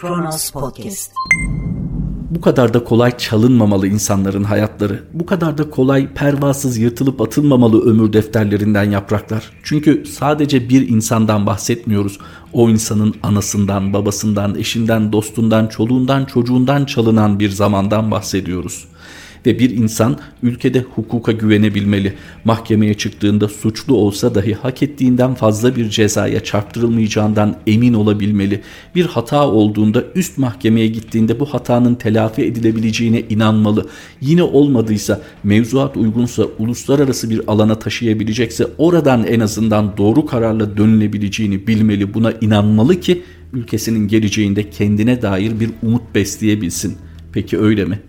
Kronos Podcast. Bu kadar da kolay çalınmamalı insanların hayatları. Bu kadar da kolay pervasız yırtılıp atılmamalı ömür defterlerinden yapraklar. Çünkü sadece bir insandan bahsetmiyoruz. O insanın anasından, babasından, eşinden, dostundan, çoluğundan, çocuğundan çalınan bir zamandan bahsediyoruz ve bir insan ülkede hukuka güvenebilmeli. Mahkemeye çıktığında suçlu olsa dahi hak ettiğinden fazla bir cezaya çarptırılmayacağından emin olabilmeli. Bir hata olduğunda üst mahkemeye gittiğinde bu hatanın telafi edilebileceğine inanmalı. Yine olmadıysa mevzuat uygunsa uluslararası bir alana taşıyabilecekse oradan en azından doğru kararla dönülebileceğini bilmeli. Buna inanmalı ki ülkesinin geleceğinde kendine dair bir umut besleyebilsin. Peki öyle mi?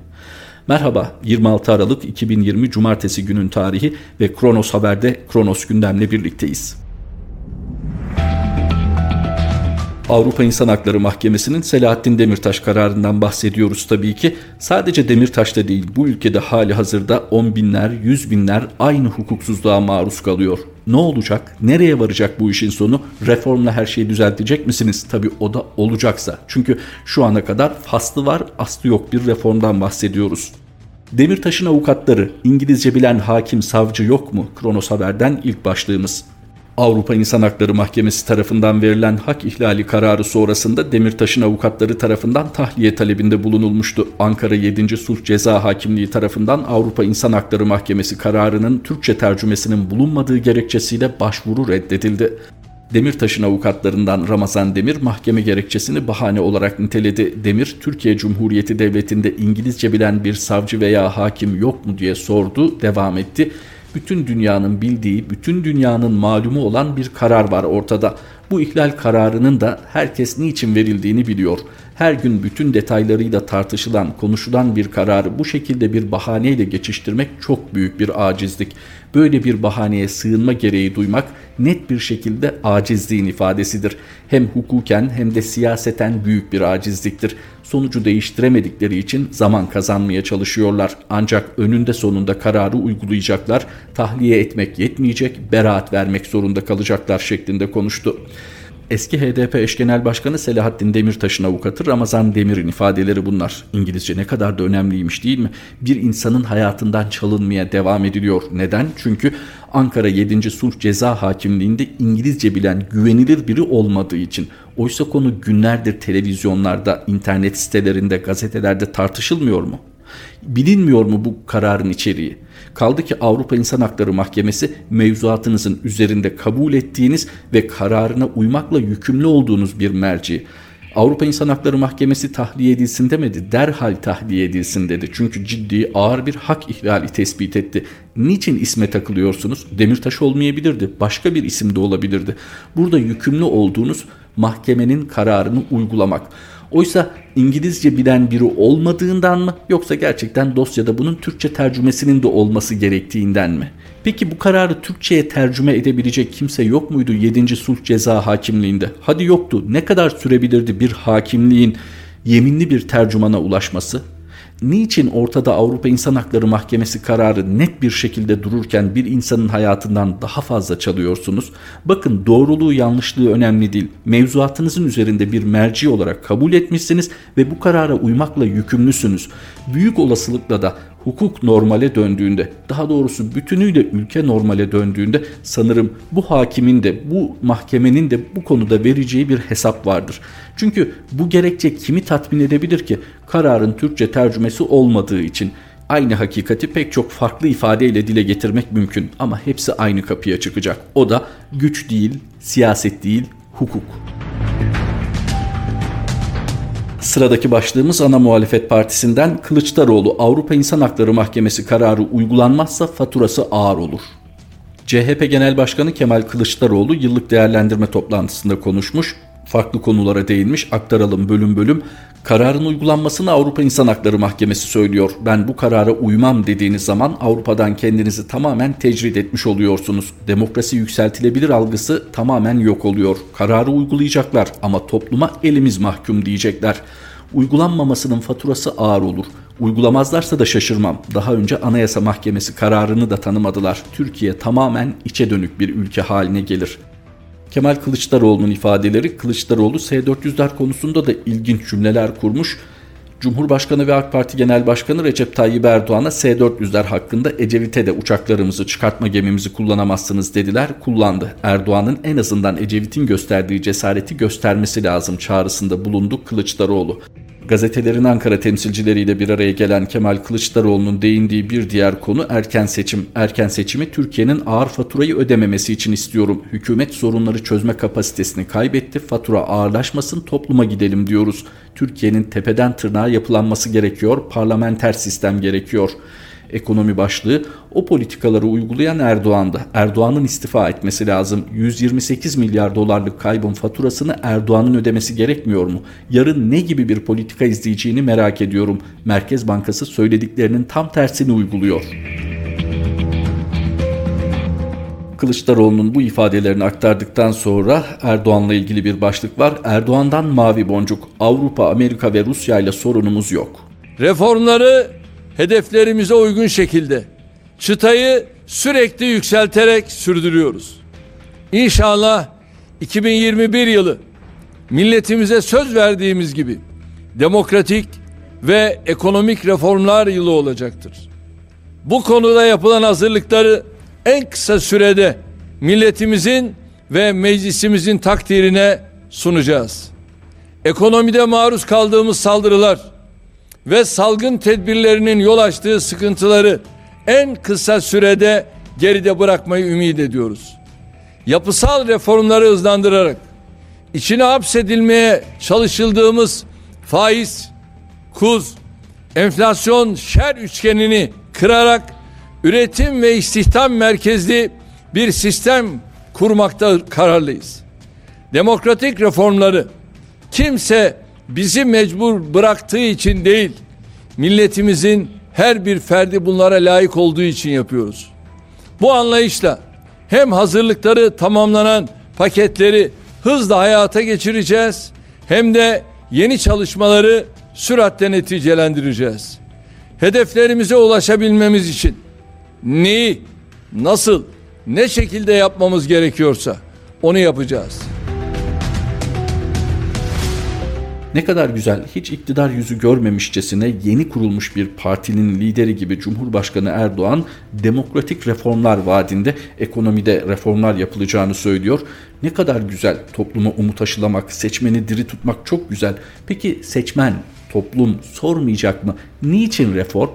Merhaba 26 Aralık 2020 Cumartesi günün tarihi ve Kronos Haber'de Kronos gündemle birlikteyiz. Avrupa İnsan Hakları Mahkemesi'nin Selahattin Demirtaş kararından bahsediyoruz tabii ki. Sadece Demirtaş'ta değil bu ülkede hali hazırda on binler, yüz binler aynı hukuksuzluğa maruz kalıyor. Ne olacak? Nereye varacak bu işin sonu? Reformla her şeyi düzeltecek misiniz? Tabii o da olacaksa. Çünkü şu ana kadar faslı var, aslı yok bir reformdan bahsediyoruz. Demirtaş'ın avukatları, İngilizce bilen hakim savcı yok mu? Kronos Haber'den ilk başlığımız. Avrupa İnsan Hakları Mahkemesi tarafından verilen hak ihlali kararı sonrasında Demirtaş'ın avukatları tarafından tahliye talebinde bulunulmuştu. Ankara 7. Sulh Ceza Hakimliği tarafından Avrupa İnsan Hakları Mahkemesi kararının Türkçe tercümesinin bulunmadığı gerekçesiyle başvuru reddedildi. Demirtaş'ın avukatlarından Ramazan Demir mahkeme gerekçesini bahane olarak niteledi. Demir, Türkiye Cumhuriyeti Devleti'nde İngilizce bilen bir savcı veya hakim yok mu diye sordu, devam etti bütün dünyanın bildiği, bütün dünyanın malumu olan bir karar var ortada. Bu ihlal kararının da herkes niçin verildiğini biliyor. Her gün bütün detaylarıyla tartışılan, konuşulan bir kararı bu şekilde bir bahaneyle geçiştirmek çok büyük bir acizlik. Böyle bir bahaneye sığınma gereği duymak net bir şekilde acizliğin ifadesidir. Hem hukuken hem de siyaseten büyük bir acizliktir. Sonucu değiştiremedikleri için zaman kazanmaya çalışıyorlar. Ancak önünde sonunda kararı uygulayacaklar. Tahliye etmek yetmeyecek, beraat vermek zorunda kalacaklar şeklinde konuştu. Eski HDP eş genel başkanı Selahattin Demirtaş'ın avukatı Ramazan Demir'in ifadeleri bunlar. İngilizce ne kadar da önemliymiş değil mi? Bir insanın hayatından çalınmaya devam ediliyor. Neden? Çünkü Ankara 7. Sulh Ceza Hakimliği'nde İngilizce bilen güvenilir biri olmadığı için. Oysa konu günlerdir televizyonlarda, internet sitelerinde, gazetelerde tartışılmıyor mu? Bilinmiyor mu bu kararın içeriği? Kaldı ki Avrupa İnsan Hakları Mahkemesi mevzuatınızın üzerinde kabul ettiğiniz ve kararına uymakla yükümlü olduğunuz bir merci. Avrupa İnsan Hakları Mahkemesi tahliye edilsin demedi, derhal tahliye edilsin dedi. Çünkü ciddi ağır bir hak ihlali tespit etti. Niçin isme takılıyorsunuz? Demirtaş olmayabilirdi, başka bir isim de olabilirdi. Burada yükümlü olduğunuz mahkemenin kararını uygulamak. Oysa İngilizce bilen biri olmadığından mı yoksa gerçekten dosyada bunun Türkçe tercümesinin de olması gerektiğinden mi? Peki bu kararı Türkçe'ye tercüme edebilecek kimse yok muydu 7. Sulh Ceza Hakimliğinde? Hadi yoktu. Ne kadar sürebilirdi bir hakimliğin yeminli bir tercümana ulaşması? Niçin ortada Avrupa İnsan Hakları Mahkemesi kararı net bir şekilde dururken bir insanın hayatından daha fazla çalıyorsunuz? Bakın doğruluğu yanlışlığı önemli değil. Mevzuatınızın üzerinde bir merci olarak kabul etmişsiniz ve bu karara uymakla yükümlüsünüz. Büyük olasılıkla da hukuk normale döndüğünde, daha doğrusu bütünüyle ülke normale döndüğünde sanırım bu hakimin de bu mahkemenin de bu konuda vereceği bir hesap vardır. Çünkü bu gerekçe kimi tatmin edebilir ki? Kararın Türkçe tercümesi olmadığı için aynı hakikati pek çok farklı ifadeyle dile getirmek mümkün ama hepsi aynı kapıya çıkacak. O da güç değil, siyaset değil, hukuk. Sıradaki başlığımız ana muhalefet partisinden Kılıçdaroğlu Avrupa İnsan Hakları Mahkemesi kararı uygulanmazsa faturası ağır olur. CHP Genel Başkanı Kemal Kılıçdaroğlu yıllık değerlendirme toplantısında konuşmuş, farklı konulara değinmiş, aktaralım bölüm bölüm. Kararın uygulanmasını Avrupa İnsan Hakları Mahkemesi söylüyor. Ben bu karara uymam dediğiniz zaman Avrupa'dan kendinizi tamamen tecrid etmiş oluyorsunuz. Demokrasi yükseltilebilir algısı tamamen yok oluyor. Kararı uygulayacaklar ama topluma elimiz mahkum diyecekler. Uygulanmamasının faturası ağır olur. Uygulamazlarsa da şaşırmam. Daha önce Anayasa Mahkemesi kararını da tanımadılar. Türkiye tamamen içe dönük bir ülke haline gelir. Kemal Kılıçdaroğlu'nun ifadeleri Kılıçdaroğlu S-400'ler konusunda da ilginç cümleler kurmuş. Cumhurbaşkanı ve AK Parti Genel Başkanı Recep Tayyip Erdoğan'a S-400'ler hakkında Ecevit'e de uçaklarımızı çıkartma gemimizi kullanamazsınız dediler. Kullandı. Erdoğan'ın en azından Ecevit'in gösterdiği cesareti göstermesi lazım çağrısında bulundu Kılıçdaroğlu. Gazetelerin Ankara temsilcileriyle bir araya gelen Kemal Kılıçdaroğlu'nun değindiği bir diğer konu erken seçim. Erken seçimi Türkiye'nin ağır faturayı ödememesi için istiyorum. Hükümet sorunları çözme kapasitesini kaybetti. Fatura ağırlaşmasın topluma gidelim diyoruz. Türkiye'nin tepeden tırnağa yapılanması gerekiyor. Parlamenter sistem gerekiyor ekonomi başlığı o politikaları uygulayan Erdoğan'dı. Erdoğan'ın istifa etmesi lazım. 128 milyar dolarlık kaybın faturasını Erdoğan'ın ödemesi gerekmiyor mu? Yarın ne gibi bir politika izleyeceğini merak ediyorum. Merkez Bankası söylediklerinin tam tersini uyguluyor. Kılıçdaroğlu'nun bu ifadelerini aktardıktan sonra Erdoğan'la ilgili bir başlık var. Erdoğan'dan mavi boncuk. Avrupa, Amerika ve Rusya ile sorunumuz yok. Reformları hedeflerimize uygun şekilde çıtayı sürekli yükselterek sürdürüyoruz. İnşallah 2021 yılı milletimize söz verdiğimiz gibi demokratik ve ekonomik reformlar yılı olacaktır. Bu konuda yapılan hazırlıkları en kısa sürede milletimizin ve meclisimizin takdirine sunacağız. Ekonomide maruz kaldığımız saldırılar ve salgın tedbirlerinin yol açtığı sıkıntıları en kısa sürede geride bırakmayı ümit ediyoruz. Yapısal reformları hızlandırarak içine hapsedilmeye çalışıldığımız faiz, kuz, enflasyon şer üçgenini kırarak üretim ve istihdam merkezli bir sistem kurmakta kararlıyız. Demokratik reformları kimse bizi mecbur bıraktığı için değil, milletimizin her bir ferdi bunlara layık olduğu için yapıyoruz. Bu anlayışla hem hazırlıkları tamamlanan paketleri hızla hayata geçireceğiz hem de yeni çalışmaları süratle neticelendireceğiz. Hedeflerimize ulaşabilmemiz için neyi, nasıl, ne şekilde yapmamız gerekiyorsa onu yapacağız. Ne kadar güzel, hiç iktidar yüzü görmemişçesine yeni kurulmuş bir partinin lideri gibi Cumhurbaşkanı Erdoğan demokratik reformlar vaadinde ekonomide reformlar yapılacağını söylüyor. Ne kadar güzel topluma umut aşılamak, seçmeni diri tutmak çok güzel. Peki seçmen, toplum sormayacak mı? Niçin reform?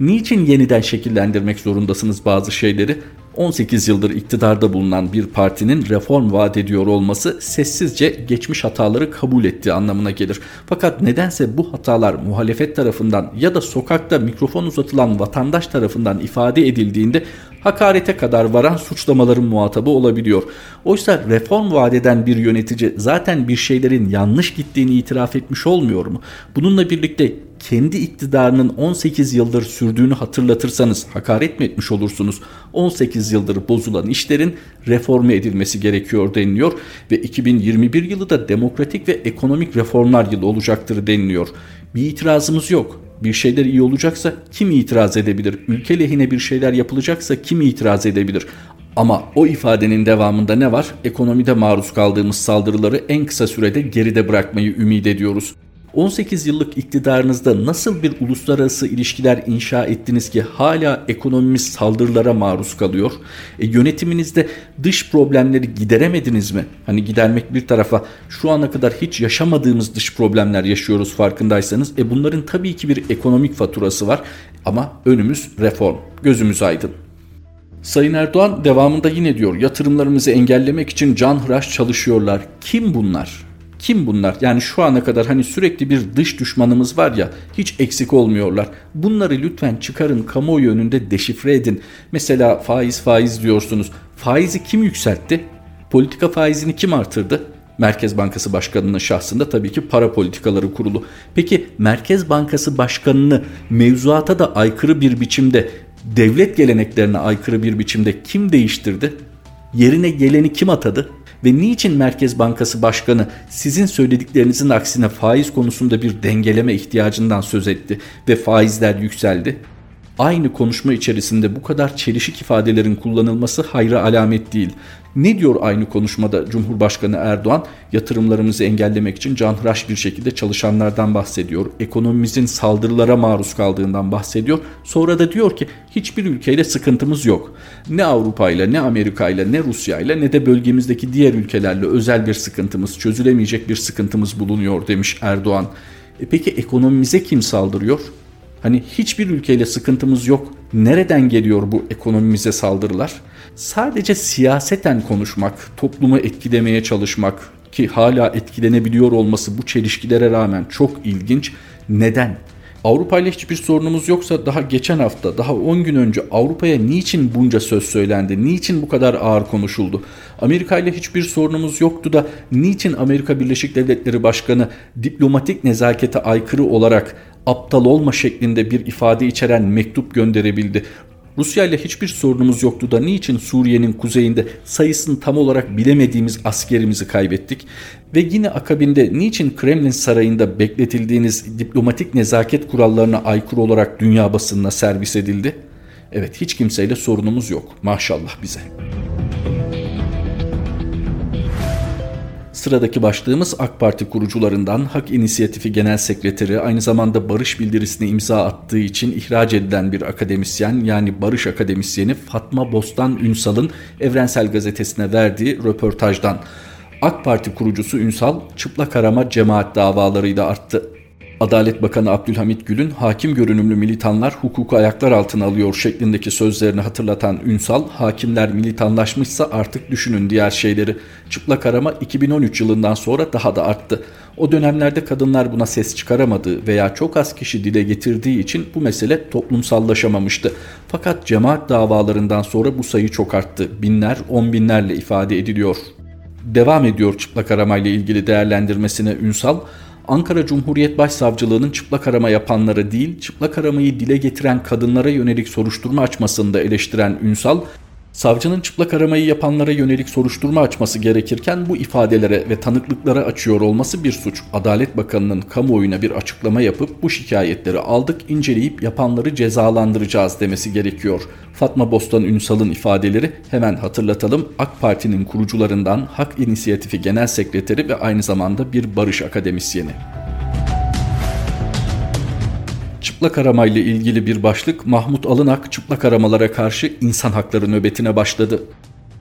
Niçin yeniden şekillendirmek zorundasınız bazı şeyleri? 18 yıldır iktidarda bulunan bir partinin reform vaat ediyor olması sessizce geçmiş hataları kabul ettiği anlamına gelir. Fakat nedense bu hatalar muhalefet tarafından ya da sokakta mikrofon uzatılan vatandaş tarafından ifade edildiğinde hakarete kadar varan suçlamaların muhatabı olabiliyor. Oysa reform vaat eden bir yönetici zaten bir şeylerin yanlış gittiğini itiraf etmiş olmuyor mu? Bununla birlikte kendi iktidarının 18 yıldır sürdüğünü hatırlatırsanız hakaret mi etmiş olursunuz? 18 yıldır bozulan işlerin reforme edilmesi gerekiyor deniliyor ve 2021 yılı da demokratik ve ekonomik reformlar yılı olacaktır deniliyor. Bir itirazımız yok. Bir şeyler iyi olacaksa kim itiraz edebilir? Ülke lehine bir şeyler yapılacaksa kim itiraz edebilir? Ama o ifadenin devamında ne var? Ekonomide maruz kaldığımız saldırıları en kısa sürede geride bırakmayı ümit ediyoruz. 18 yıllık iktidarınızda nasıl bir uluslararası ilişkiler inşa ettiniz ki hala ekonomimiz saldırılara maruz kalıyor? E, yönetiminizde dış problemleri gideremediniz mi? Hani gidermek bir tarafa şu ana kadar hiç yaşamadığımız dış problemler yaşıyoruz farkındaysanız. E bunların tabii ki bir ekonomik faturası var ama önümüz reform. Gözümüz aydın. Sayın Erdoğan devamında yine diyor yatırımlarımızı engellemek için canhıraş çalışıyorlar. Kim bunlar? Kim bunlar? Yani şu ana kadar hani sürekli bir dış düşmanımız var ya hiç eksik olmuyorlar. Bunları lütfen çıkarın kamuoyu önünde deşifre edin. Mesela faiz faiz diyorsunuz. Faizi kim yükseltti? Politika faizini kim artırdı? Merkez Bankası Başkanı'nın şahsında tabii ki para politikaları kurulu. Peki Merkez Bankası Başkanı'nı mevzuata da aykırı bir biçimde, devlet geleneklerine aykırı bir biçimde kim değiştirdi? Yerine geleni kim atadı? Ve niçin Merkez Bankası Başkanı sizin söylediklerinizin aksine faiz konusunda bir dengeleme ihtiyacından söz etti ve faizler yükseldi? aynı konuşma içerisinde bu kadar çelişik ifadelerin kullanılması hayra alamet değil. Ne diyor aynı konuşmada Cumhurbaşkanı Erdoğan? Yatırımlarımızı engellemek için canhıraş bir şekilde çalışanlardan bahsediyor. Ekonomimizin saldırılara maruz kaldığından bahsediyor. Sonra da diyor ki hiçbir ülkeyle sıkıntımız yok. Ne Avrupa ile ne Amerika ile ne Rusya ile ne de bölgemizdeki diğer ülkelerle özel bir sıkıntımız, çözülemeyecek bir sıkıntımız bulunuyor demiş Erdoğan. E peki ekonomimize kim saldırıyor? Hani hiçbir ülkeyle sıkıntımız yok. Nereden geliyor bu ekonomimize saldırılar? Sadece siyaseten konuşmak, toplumu etkilemeye çalışmak ki hala etkilenebiliyor olması bu çelişkilere rağmen çok ilginç. Neden? Avrupa ile hiçbir sorunumuz yoksa daha geçen hafta, daha 10 gün önce Avrupa'ya niçin bunca söz söylendi? Niçin bu kadar ağır konuşuldu? Amerika ile hiçbir sorunumuz yoktu da niçin Amerika Birleşik Devletleri Başkanı diplomatik nezakete aykırı olarak aptal olma şeklinde bir ifade içeren mektup gönderebildi. Rusya ile hiçbir sorunumuz yoktu da niçin Suriye'nin kuzeyinde sayısını tam olarak bilemediğimiz askerimizi kaybettik? Ve yine akabinde niçin Kremlin sarayında bekletildiğiniz diplomatik nezaket kurallarına aykırı olarak dünya basınına servis edildi? Evet hiç kimseyle sorunumuz yok maşallah bize. Sıradaki başlığımız AK Parti kurucularından Hak İnisiyatifi Genel Sekreteri aynı zamanda barış bildirisine imza attığı için ihraç edilen bir akademisyen yani barış akademisyeni Fatma Bostan Ünsal'ın Evrensel Gazetesi'ne verdiği röportajdan. AK Parti kurucusu Ünsal çıplak arama cemaat davalarıyla arttı. Adalet Bakanı Abdülhamit Gül'ün hakim görünümlü militanlar hukuku ayaklar altına alıyor şeklindeki sözlerini hatırlatan Ünsal, hakimler militanlaşmışsa artık düşünün diğer şeyleri. Çıplak arama 2013 yılından sonra daha da arttı. O dönemlerde kadınlar buna ses çıkaramadığı veya çok az kişi dile getirdiği için bu mesele toplumsallaşamamıştı. Fakat cemaat davalarından sonra bu sayı çok arttı. Binler, on binlerle ifade ediliyor. Devam ediyor çıplak aramayla ilgili değerlendirmesine Ünsal, Ankara Cumhuriyet Başsavcılığı'nın çıplak arama yapanları değil, çıplak aramayı dile getiren kadınlara yönelik soruşturma açmasını da eleştiren Ünsal, Savcının çıplak aramayı yapanlara yönelik soruşturma açması gerekirken bu ifadelere ve tanıklıklara açıyor olması bir suç. Adalet Bakanı'nın kamuoyuna bir açıklama yapıp bu şikayetleri aldık, inceleyip yapanları cezalandıracağız demesi gerekiyor. Fatma Bostan Ünsal'ın ifadeleri hemen hatırlatalım. AK Parti'nin kurucularından Hak İnisiyatifi Genel Sekreteri ve aynı zamanda bir barış akademisyeni. Çıplak aramayla ilgili bir başlık Mahmut Alınak çıplak aramalara karşı insan hakları nöbetine başladı.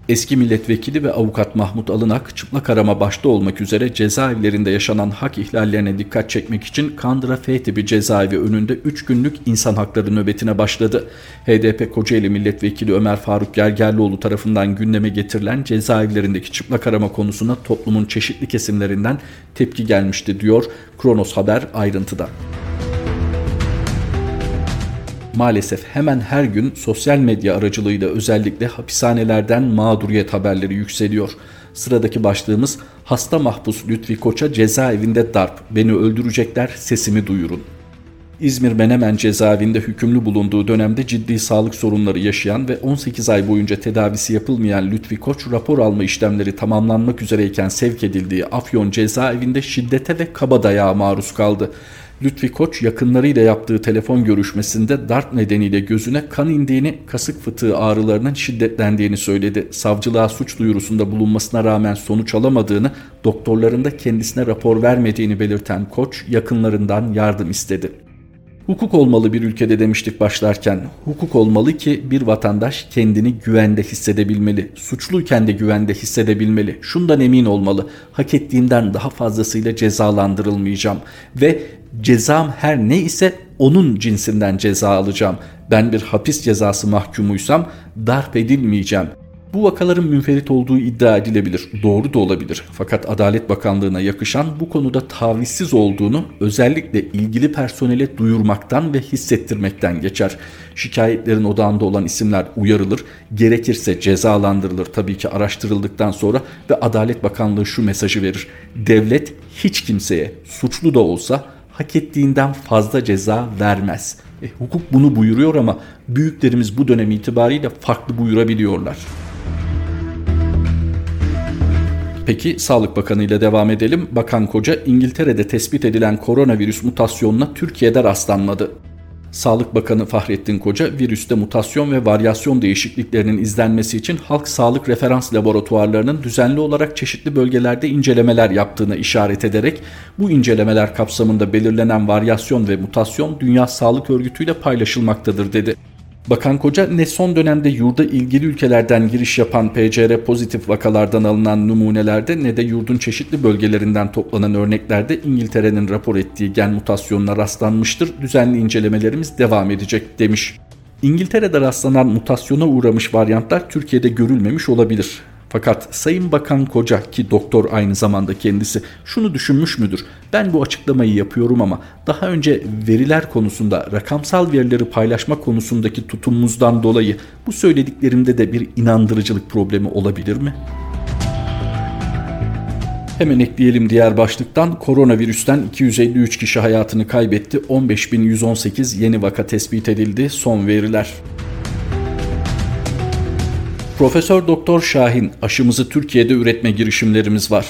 Eski milletvekili ve avukat Mahmut Alınak çıplak arama başta olmak üzere cezaevlerinde yaşanan hak ihlallerine dikkat çekmek için Kandıra F tipi cezaevi önünde 3 günlük insan hakları nöbetine başladı. HDP Kocaeli milletvekili Ömer Faruk Gergerlioğlu tarafından gündeme getirilen cezaevlerindeki çıplak arama konusuna toplumun çeşitli kesimlerinden tepki gelmişti diyor Kronos Haber ayrıntıda maalesef hemen her gün sosyal medya aracılığıyla özellikle hapishanelerden mağduriyet haberleri yükseliyor. Sıradaki başlığımız hasta mahpus Lütfi Koç'a cezaevinde darp. Beni öldürecekler sesimi duyurun. İzmir Menemen cezaevinde hükümlü bulunduğu dönemde ciddi sağlık sorunları yaşayan ve 18 ay boyunca tedavisi yapılmayan Lütfi Koç rapor alma işlemleri tamamlanmak üzereyken sevk edildiği Afyon cezaevinde şiddete ve kaba dayağa maruz kaldı. Lütfi Koç yakınlarıyla yaptığı telefon görüşmesinde darp nedeniyle gözüne kan indiğini, kasık fıtığı ağrılarının şiddetlendiğini söyledi. Savcılığa suç duyurusunda bulunmasına rağmen sonuç alamadığını, doktorların da kendisine rapor vermediğini belirten Koç yakınlarından yardım istedi. Hukuk olmalı bir ülkede demiştik başlarken. Hukuk olmalı ki bir vatandaş kendini güvende hissedebilmeli. Suçluyken de güvende hissedebilmeli. Şundan emin olmalı. Hak ettiğimden daha fazlasıyla cezalandırılmayacağım. Ve cezam her ne ise onun cinsinden ceza alacağım. Ben bir hapis cezası mahkumuysam darp edilmeyeceğim. Bu vakaların münferit olduğu iddia edilebilir. Doğru da olabilir. Fakat Adalet Bakanlığı'na yakışan bu konuda tavizsiz olduğunu özellikle ilgili personele duyurmaktan ve hissettirmekten geçer. Şikayetlerin odağında olan isimler uyarılır, gerekirse cezalandırılır tabii ki araştırıldıktan sonra ve Adalet Bakanlığı şu mesajı verir. Devlet hiç kimseye suçlu da olsa hak ettiğinden fazla ceza vermez. E, hukuk bunu buyuruyor ama büyüklerimiz bu dönem itibariyle farklı buyurabiliyorlar. Peki Sağlık Bakanı ile devam edelim. Bakan Koca İngiltere'de tespit edilen koronavirüs mutasyonuna Türkiye'de rastlanmadı. Sağlık Bakanı Fahrettin Koca virüste mutasyon ve varyasyon değişikliklerinin izlenmesi için halk sağlık referans laboratuvarlarının düzenli olarak çeşitli bölgelerde incelemeler yaptığını işaret ederek bu incelemeler kapsamında belirlenen varyasyon ve mutasyon Dünya Sağlık Örgütü ile paylaşılmaktadır dedi. Bakan Koca ne son dönemde yurda ilgili ülkelerden giriş yapan PCR pozitif vakalardan alınan numunelerde ne de yurdun çeşitli bölgelerinden toplanan örneklerde İngiltere'nin rapor ettiği gen mutasyonuna rastlanmıştır. Düzenli incelemelerimiz devam edecek demiş. İngiltere'de rastlanan mutasyona uğramış varyantlar Türkiye'de görülmemiş olabilir. Fakat Sayın Bakan Koca ki doktor aynı zamanda kendisi şunu düşünmüş müdür? Ben bu açıklamayı yapıyorum ama daha önce veriler konusunda rakamsal verileri paylaşma konusundaki tutumumuzdan dolayı bu söylediklerimde de bir inandırıcılık problemi olabilir mi? Hemen ekleyelim diğer başlıktan. Koronavirüsten 253 kişi hayatını kaybetti. 15.118 yeni vaka tespit edildi. Son veriler. Profesör Doktor Şahin aşımızı Türkiye'de üretme girişimlerimiz var.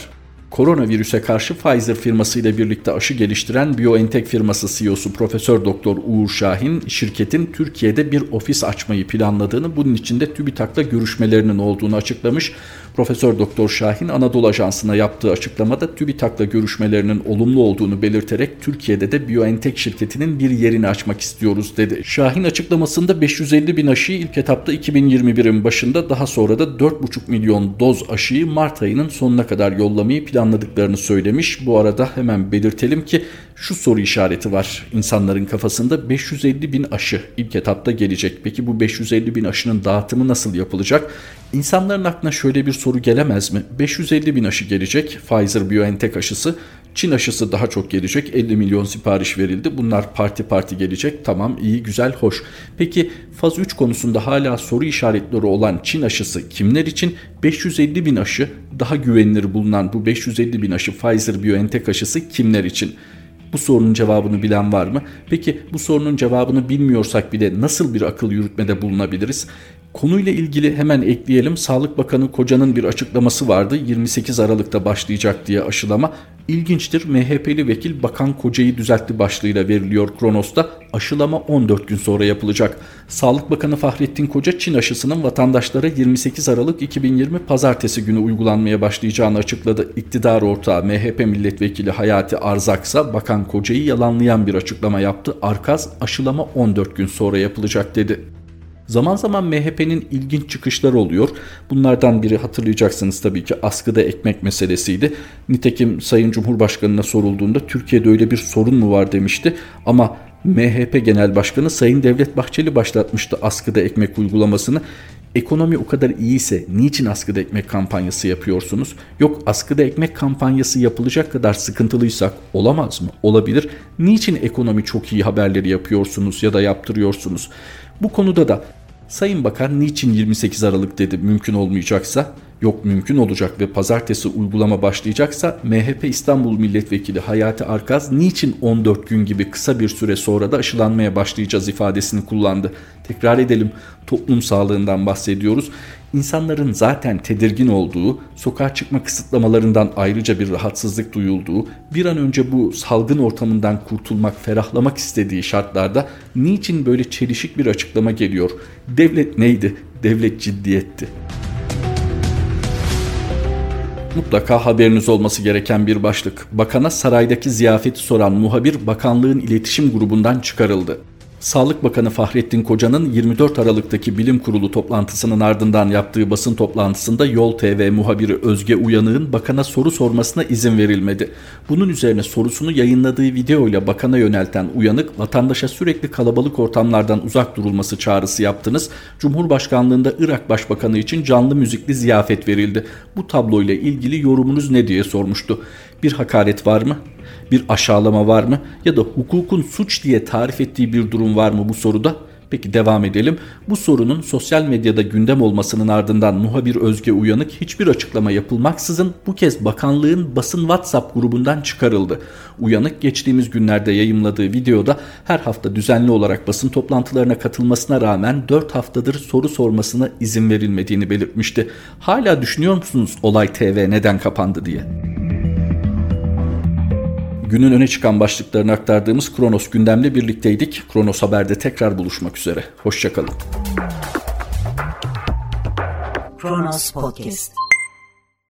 Koronavirüse karşı Pfizer firmasıyla birlikte aşı geliştiren BioNTech firması CEO'su Profesör Doktor Uğur Şahin şirketin Türkiye'de bir ofis açmayı planladığını, bunun için de TÜBİTAK'la görüşmelerinin olduğunu açıklamış. Profesör Doktor Şahin Anadolu Ajansı'na yaptığı açıklamada TÜBİTAK'la görüşmelerinin olumlu olduğunu belirterek Türkiye'de de BioNTech şirketinin bir yerini açmak istiyoruz dedi. Şahin açıklamasında 550 bin aşıyı ilk etapta 2021'in başında daha sonra da 4,5 milyon doz aşıyı Mart ayının sonuna kadar yollamayı planladıklarını söylemiş. Bu arada hemen belirtelim ki şu soru işareti var insanların kafasında 550 bin aşı ilk etapta gelecek. Peki bu 550 bin aşının dağıtımı nasıl yapılacak? İnsanların aklına şöyle bir soru gelemez mi? 550 bin aşı gelecek Pfizer-BioNTech aşısı. Çin aşısı daha çok gelecek. 50 milyon sipariş verildi. Bunlar parti parti gelecek. Tamam iyi güzel hoş. Peki faz 3 konusunda hala soru işaretleri olan Çin aşısı kimler için? 550 bin aşı daha güvenilir bulunan bu 550 bin aşı Pfizer-BioNTech aşısı kimler için? Bu sorunun cevabını bilen var mı? Peki bu sorunun cevabını bilmiyorsak bile nasıl bir akıl yürütmede bulunabiliriz? Konuyla ilgili hemen ekleyelim. Sağlık Bakanı Koca'nın bir açıklaması vardı. 28 Aralık'ta başlayacak diye aşılama. İlginçtir. MHP'li vekil Bakan Koca'yı düzeltti başlığıyla veriliyor Kronos'ta. Aşılama 14 gün sonra yapılacak. Sağlık Bakanı Fahrettin Koca Çin aşısının vatandaşlara 28 Aralık 2020 pazartesi günü uygulanmaya başlayacağını açıkladı. İktidar ortağı MHP milletvekili Hayati Arzaksa Bakan Koca'yı yalanlayan bir açıklama yaptı. Arkaz aşılama 14 gün sonra yapılacak dedi. Zaman zaman MHP'nin ilginç çıkışları oluyor. Bunlardan biri hatırlayacaksınız tabii ki askıda ekmek meselesiydi. Nitekim Sayın Cumhurbaşkanı'na sorulduğunda Türkiye'de öyle bir sorun mu var demişti. Ama MHP Genel Başkanı Sayın Devlet Bahçeli başlatmıştı askıda ekmek uygulamasını. Ekonomi o kadar iyiyse niçin askıda ekmek kampanyası yapıyorsunuz? Yok askıda ekmek kampanyası yapılacak kadar sıkıntılıysak olamaz mı? Olabilir. Niçin ekonomi çok iyi haberleri yapıyorsunuz ya da yaptırıyorsunuz? Bu konuda da Sayın Bakan niçin 28 Aralık dedi mümkün olmayacaksa yok mümkün olacak ve pazartesi uygulama başlayacaksa MHP İstanbul Milletvekili Hayati Arkaz niçin 14 gün gibi kısa bir süre sonra da aşılanmaya başlayacağız ifadesini kullandı. Tekrar edelim toplum sağlığından bahsediyoruz. İnsanların zaten tedirgin olduğu, sokağa çıkma kısıtlamalarından ayrıca bir rahatsızlık duyulduğu, bir an önce bu salgın ortamından kurtulmak, ferahlamak istediği şartlarda niçin böyle çelişik bir açıklama geliyor? Devlet neydi? Devlet ciddiyetti mutlaka haberiniz olması gereken bir başlık. Bakana saraydaki ziyafeti soran muhabir bakanlığın iletişim grubundan çıkarıldı. Sağlık Bakanı Fahrettin Koca'nın 24 Aralık'taki bilim kurulu toplantısının ardından yaptığı basın toplantısında Yol TV muhabiri Özge Uyanık'ın bakana soru sormasına izin verilmedi. Bunun üzerine sorusunu yayınladığı videoyla bakana yönelten Uyanık, vatandaşa sürekli kalabalık ortamlardan uzak durulması çağrısı yaptınız. Cumhurbaşkanlığında Irak Başbakanı için canlı müzikli ziyafet verildi. Bu tabloyla ilgili yorumunuz ne diye sormuştu. Bir hakaret var mı? Bir aşağılama var mı? Ya da hukukun suç diye tarif ettiği bir durum var mı bu soruda? Peki devam edelim. Bu sorunun sosyal medyada gündem olmasının ardından muhabir Özge Uyanık hiçbir açıklama yapılmaksızın bu kez bakanlığın basın WhatsApp grubundan çıkarıldı. Uyanık geçtiğimiz günlerde yayımladığı videoda her hafta düzenli olarak basın toplantılarına katılmasına rağmen 4 haftadır soru sormasına izin verilmediğini belirtmişti. Hala düşünüyor musunuz Olay TV neden kapandı diye? Günün öne çıkan başlıklarını aktardığımız Kronos gündemle birlikteydik. Kronos Haber'de tekrar buluşmak üzere. Hoşçakalın. Kronos Podcast